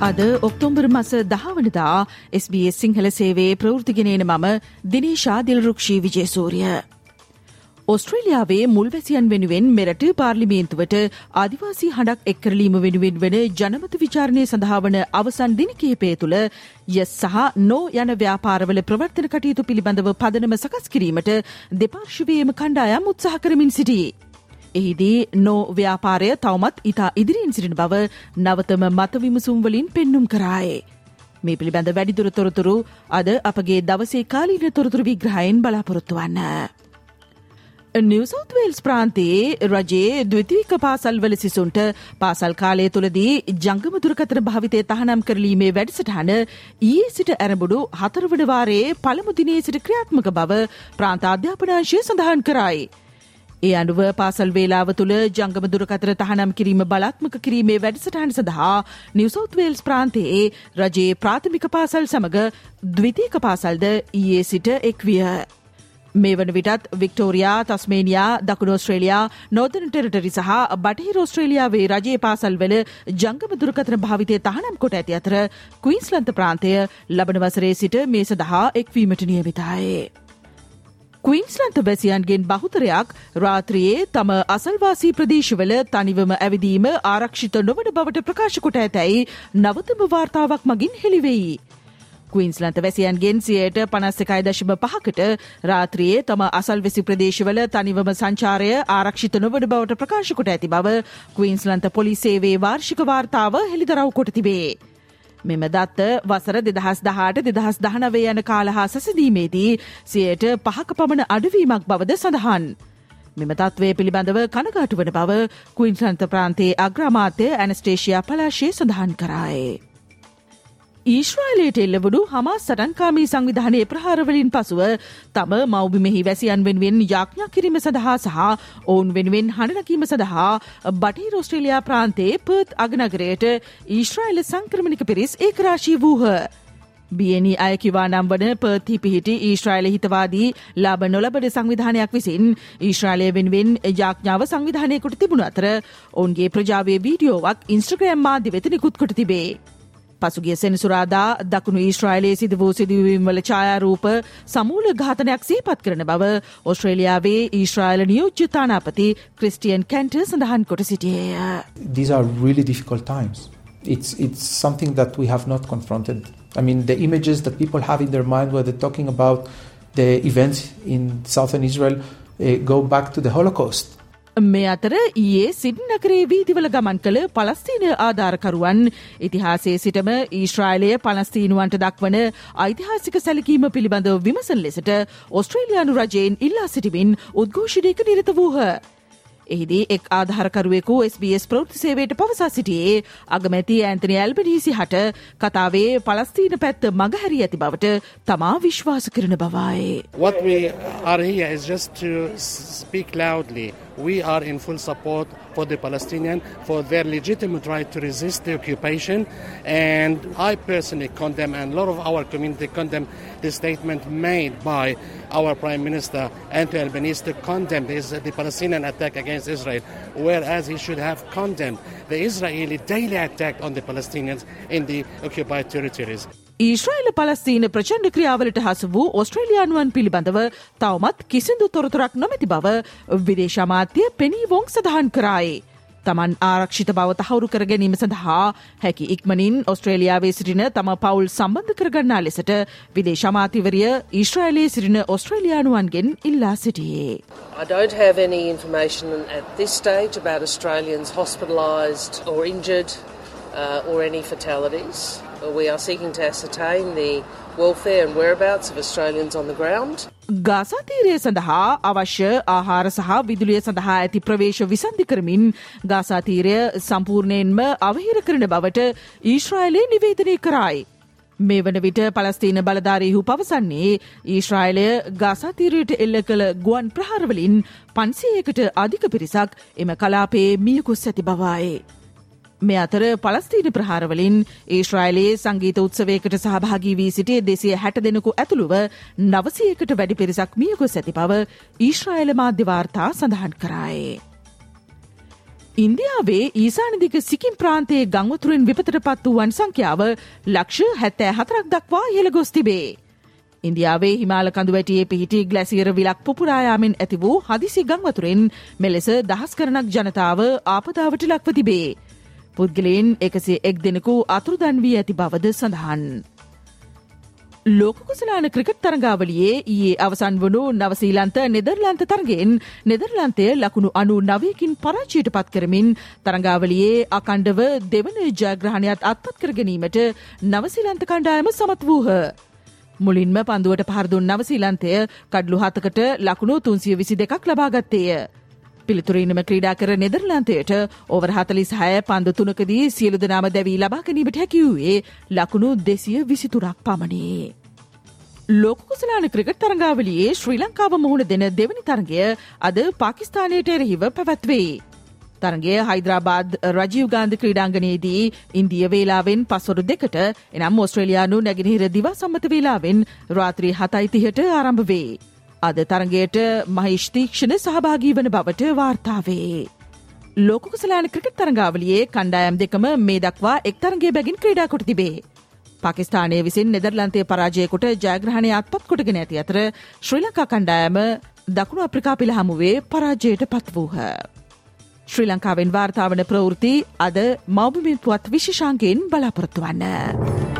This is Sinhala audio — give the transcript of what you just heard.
අද ඔක්තෝම්බර් මස දහවනදා SBS සිංහල සේවේ ප්‍රෘතිගෙනන මම දිනේශා දිල්රුක්ෂී විජේසූරිය. ඔස්ට්‍රේලියාවේ මුල්වැසියන් වෙනුවෙන් මෙරට පාර්ලිමේන්තුවට ආදිවාසී හඬක් එක්කරලීම වෙනුවෙන් වන ජනමත විචාරණය සඳහාවන අවසන් දිනකේපය තුළ යස් සහ නෝ යන ව්‍යාපාරවල ප්‍රවර්තන කටයුතු පිළිබඳව පදනම සකස් කිරීමට දෙපාර්ශවයම කණ්ඩායම් උත්සාහ කරමින් සිටී. එහිදී නෝ ව්‍යාපාරය තවමත් ඉතා ඉදිරියෙන් සිටින බව නවතම මතවිමසුම්වලින් පෙන්නුම් කරායේ. මේ පිළිබඳ වැඩිදුර තොරතුරු අද අපගේ දවසේ කාලීන තොරතුරු විග්‍රහයෙන් බලාපොරොත්තු වන්න. නිවසෞත්වේල්ස් ප්‍රාන්තයේ රජයේ දවිතිවික පාසල්වල සිසුන්ට පාසල් කාලය තුළදී ජංගම දුරකතන භාවිතය තහනම් කරලීමේ වැඩසටහන ඊයේ සිට ඇරඹුඩු හතරවන වාරයේ පළමුදිනයේ සිට ක්‍රියාත්මක බව ප්‍රාන්ත අධ්‍යාපනාංශය සඳහන් කරයි. ඒ අනුව පාසල් වේලාව තුළ ජංගම දුරකතර තහනම් කිරීම බලාත්මක කිරීමේ වැඩසටහන් සඳහා නිවසෞත්වේල්ස් ප්‍රාන්තයේ රජයේ ප්‍රාථමික පාසල් සමඟ ද්විතීක පාසල්ද ඊයේ සිට එක්විය. මේ වන විටත් වික්ටෝරයා තස්මේනියා දකුණ ඔස්ට්‍රේලයා නෝතන ටෙරටරි සහ බටහි රෝස්ට්‍රේලියාවේ රජයේ පාසල්වල ජංගම දුරකතන භාවිතය තහනම් කොට ඇති අතර කුයින්ස්ලන්ත ප්‍රාන්තය ලබන වසරේ සිට මේ සඳහා එක්වීමට නියමිතායේ. ක්වීන්ස්ලන්ත වැසියන්ගෙන් බහුතරයක් රාත්‍රයේ තම අසල්වාසී ප්‍රදේශවල තනිවම ඇවිදීම ආරක්ෂිත නොවන බවට ප්‍රකාශකොට ඇතැයි නවතම වාර්තාවක් මගින් හෙළිවෙයි. ක්වීන්ස්ලන්ත වැසියන්ගෙන් සියයට පනස්ස එකයි දශම පහකට රාත්‍රයේ තම අසල්වෙසි ප්‍රදේශවල තනිවම සංචාරය ආරක්ෂිත නොවන බවට ප්‍රකාශකොට ඇති බව ක්වීන්ස්ලන්ත පොලිසේවේ වාර්ෂික වාර්තාව හෙළිදරව් කොට තිබේ. මෙම දත්ත වසර දෙදහස් දහට දෙදහස් දහනවේ යන කාල හා සසදීමේදී සියයට පහක පමණ අඩුවීමක් බවද සඳහන්. මෙම තත්වය පිළිබඳව කනගාටු වන බව කුයින්සන්ත ප්‍රාන්තේ අග්‍රාමාත්‍ය ඇනස්ටේෂයා පලාශය සඳහන් කරායේ. ඊශ්‍රයිලයට එල්ලවඩු හමස් සටන්කාමී සංවිධානය ප්‍රහාරවලින් පසුව තම මෞබිමෙහි වැසියන් වෙනුවෙන් යාඥා කිරීම සඳහා සහ ඔවුන් වෙනුවෙන් හඬනකීම සඳහා බටහි රෝස්ට්‍රේලයා ප්‍රාන්තයේ පර්ත් අගනගරයට ඊශ්‍රයිල සංක්‍රමණික පිරිස් ඒකරාශී වූහ. බියනි අයකිවා නම් වන පර්ති පිහිටි ඊශ්‍රයිල හිතවාදී ලාබ නොලබට සංවිධානයක් විසින් ඊශ්‍රාලය වෙනුවෙන් යාඥාව සංවිධානයකොට තිබුණ අතර ඔවුන්ගේ ප්‍රජාවේ වීඩියෝවක් ඉන්ස්ට්‍රග්‍රම් මාධ්‍ය වෙත නිකුත් කොට තිබේ. පසුගිය සෙනසුරාදා දකුණු ඊශ්‍රයිලයේ සිද වූ සිදුවීම්වල ඡායාරූප සමූල ඝාතනයක් සීපත් කරන බව ඔස්ට්‍රේලියාවේ ඊශ්‍රයිල නියෝජ්‍ය තානාපති ක්‍රිස්ටියන් කැන්ට සඳහන් කොට සිටියේය. These are really difficult times. It's, it's something that we have not confronted. I mean, the images that people have in their mind when they're talking about the events in southern Israel uh, go back to the Holocaust. මේ අතර ඊයේ සිඩ් නකරේ වීදිවල ගමන් කළ පලස්තීන ආධාරකරුවන් ඉතිහාසේ සිටම ඊශ්‍රායිලය පලස්තීනුවන්ට දක්වන ඓතිහාසික සැලකීම පිළිබඳව විමසන ලෙසට ඔස්ට්‍රේලියානු රජයෙන් ඉල්ලා සිටිමින් උද්ඝෝෂණයක නිරත වූහ. එහිදී එක් ආධාරකරුවෙකු SBS ප්‍රෘතිසේවයට පවසා සිටියේ අගමැති ඇන්තනි ඇල්බනීසි හට කතාවේ පලස්තීන පැත්ත මගහැරී ඇති බවට තමා විශ්වාස කරන බවයි. What we are here is just to speak loudly. We are in full support for the Palestinians for their legitimate right to resist the occupation. And I personally condemn, and a lot of our community condemn the statement made by our Prime Minister Anthony Albanese to condemn the Palestinian attack against Israel, whereas he should have condemned the Israeli daily attack on the Palestinians in the occupied territories. Israel පලස්තීන ප්‍රචණ්ඩ ක්‍රියාවලට හසු වූ ඔස්ට්‍රේලියයානුවන් පිළිබඳව තවමත් කිසිදු තොරතුරක් නොමැති බව විදේශමාත්‍යය පෙනී වොං සඳහන් කරායේ. තමන් ආරක්ෂිත බව තහවුරු කර ගැනීම සඳහා හැකි ඉක්මනින් ඔස්ට්‍රේලියාවේ සිටින තම පවුල් සම්බන්ධ කරගන්නා ලෙසට විදේශමාතිවරිය ඊශ්‍රයිලයේ සිටින ඔස්ට්‍රේලියානුවන්ගෙන් ඉල්ලා සිටියේ. I don't have any information at this stage about Australians hospitalised or injured uh, or any fatalities. We are seeking to ascertain the welfare and whereabouts of Australians on the ground. ගාසාතීරය සඳහා අවශ්‍ය ආහාර සහ විදුලිය සඳහා ඇති ප්‍රවේශ විසන්ධි කරමින් ගාසාතීරය සම්පූර්ණයෙන්ම අවහිර කරන බවට ඊශ්‍රයිලේ නිවේදනය කරයි. මේ වන විට පලස්තීන බලධාරීහු පවසන්නේ ඊශ්‍රායිලය ගාසාතීරයට එල්ල කළ ගුවන් ප්‍රහාරවලින් පන්සියකට අධික පිරිසක් එම කලාපේ මියකුස් ඇති බවායේ. මේ අතර පලස්තීන ප්‍රහාරවලින් ඒශ්‍රයිලයේ සංගීත උත්සවයකට සහභාගී වී සිටිය දෙසිය හැට දෙනෙකු ඇතුළුව නවසයකට වැඩි පිරිසක් මියකුස් ඇති බව ඊශ්‍රයිල මාධ්‍යවාර්තා සඳහන් කරායේ. ඉන්දියාවේ ඊසානදික සිකිම් ප්‍රාන්තයේ ගංවතුරින් විපතට පත් වූවන් සංඛ්‍යාව ලක්ෂ හැත්තෑ හතරක් දක්වා ඉහළ ගොස් තිබේ. ඉන්දියාවේ හිමාල කඳුවැටියේ පිහිටි ග්ලැසියර විලක් පුපුරායාමෙන් ඇති වූ හදිසි ගංවතුරෙන් මෙලෙස දහස් කරනක් ජනතාව ආපදාවට ලක්ව තිබේ. පුද්ගලයෙන් එකසේ එක් දෙනෙකු අතුරුදන් වී ඇති බවද සඳහන්. ලෝකුසලාන ක්‍රිකට් තරගාවලියේ ඊයේ අවසන් වනු නවසීලන්ත නෙදර්ලන්ත තරගෙන් නෙදර්ලන්තය ලකුණු අනු නවයකින් පරාචයට පත් කරමින් තරගාවලියේ අකණ්ඩව දෙවන ජයග්‍රහණයක් අත්පත් කර ගැනීමට නවසිලන්ත කණ්ඩායම සමත් වූහ. මුලින්ම පන්දුවට පහරදුන් නවසීලන්තය කඩ්ලු හතකට ලකුණු තුන්සිය විසි දෙකක් ලබාගත්තේය. පිළිතුරීනම ක්‍රීඩා කර නෙදරලන්තයට ඕවර හතලිස් හය පන්දු තුනකදී සියලු දෙනාම දැවී ලබා ගැනීමට හැකිවූයේ ලකුණු දෙසිය විසිතුරක් පමණේ. ලෝකුසලාන ක්‍රිකට් තරංගාවලියේ ශ්‍රී ලංකාව මුහුණ දෙන දෙවනි තරගය අද පාකිස්ානයට එරහිව පැවැත්වේ. තරගේ හයිදරාබාද් රජීව ගාන්ධ ක්‍රීඩාංගනයේදී ඉන්දිය වේලාවෙන් පසොරු දෙකට එනම් ඔස්ට්‍රේලයානු නැගෙනහිර දිවා සම්මත වේලාවෙන් රාත්‍රී හතයිතිහට ආරම්භ වේ. අද තරගයට මහිෂ්තීක්ෂණ සහභාගී වන බවට වාර්තාවේ. ලෝකුසලාන ක්‍රිකට් තරගාවලියේ කණ්ඩායම් දෙකම මේ දක්වා එක් තරගේ බැගින් ක්‍රඩාකොට තිබේ. පාකිස්ානය විසින් නෙදර්ලන්තය පරාජයකොට ජයග්‍රහණය අත්පත් කොටගෙන ඇති අතර ශ්‍රී ලංකා කණ්ඩායම දකුණු අප්‍රිකා පිළ හමුවේ පරාජයට පත් වූහ. ශ්‍රී ලංකාවෙන් වාර්තාවන ප්‍රවෘති අද මෞබමින් පුවත් විශෂාන්ගෙන් බලාපොරොත්තු වන්න.